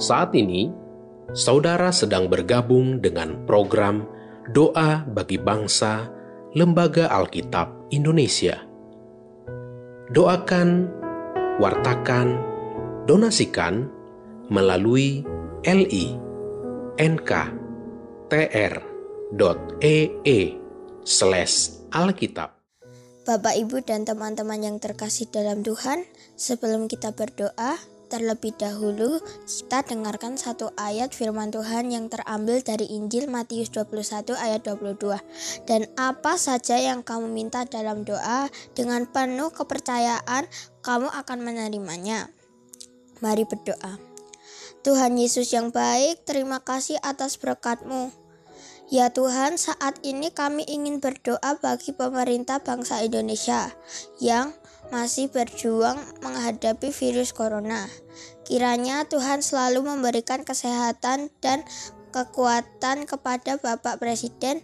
Saat ini, saudara sedang bergabung dengan program Doa bagi Bangsa Lembaga Alkitab Indonesia. Doakan, wartakan, donasikan melalui li nk tr.ee slash alkitab. Bapak, Ibu, dan teman-teman yang terkasih dalam Tuhan, sebelum kita berdoa, terlebih dahulu kita dengarkan satu ayat firman Tuhan yang terambil dari Injil Matius 21 ayat 22. Dan apa saja yang kamu minta dalam doa, dengan penuh kepercayaan kamu akan menerimanya. Mari berdoa. Tuhan Yesus yang baik, terima kasih atas berkatmu. Ya Tuhan, saat ini kami ingin berdoa bagi pemerintah bangsa Indonesia yang masih berjuang menghadapi virus corona. Kiranya Tuhan selalu memberikan kesehatan dan kekuatan kepada Bapak Presiden,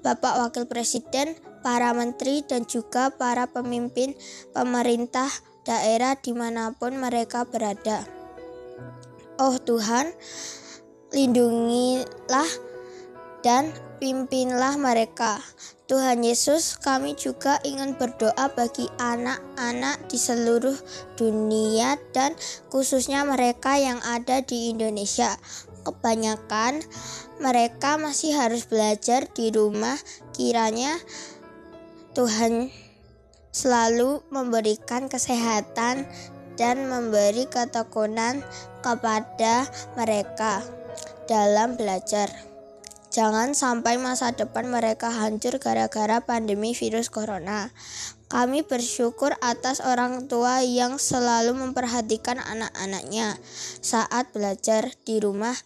Bapak Wakil Presiden, para menteri, dan juga para pemimpin pemerintah daerah di mana pun mereka berada. Oh Tuhan, lindungilah dan pimpinlah mereka. Tuhan Yesus, kami juga ingin berdoa bagi anak-anak di seluruh dunia dan khususnya mereka yang ada di Indonesia. Kebanyakan mereka masih harus belajar di rumah. Kiranya Tuhan selalu memberikan kesehatan dan memberi ketekunan kepada mereka dalam belajar. Jangan sampai masa depan mereka hancur gara-gara pandemi virus corona. Kami bersyukur atas orang tua yang selalu memperhatikan anak-anaknya saat belajar di rumah.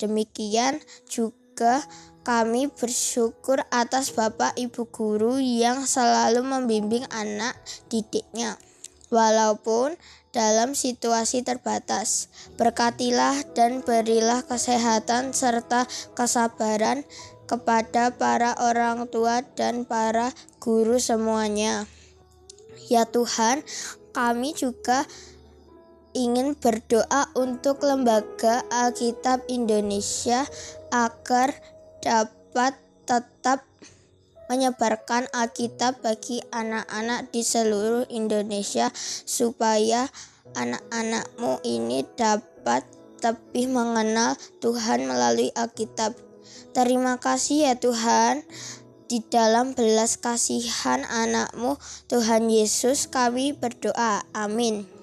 Demikian juga kami bersyukur atas Bapak Ibu guru yang selalu membimbing anak didiknya. Walaupun dalam situasi terbatas. Berkatilah dan berilah kesehatan serta kesabaran kepada para orang tua dan para guru semuanya. Ya Tuhan, kami juga ingin berdoa untuk Lembaga Alkitab Indonesia agar dapat tetap menyebarkan Alkitab bagi anak-anak di seluruh Indonesia supaya anak-anakmu ini dapat lebih mengenal Tuhan melalui Alkitab. Terima kasih ya Tuhan. Di dalam belas kasihan anakmu Tuhan Yesus kami berdoa. Amin.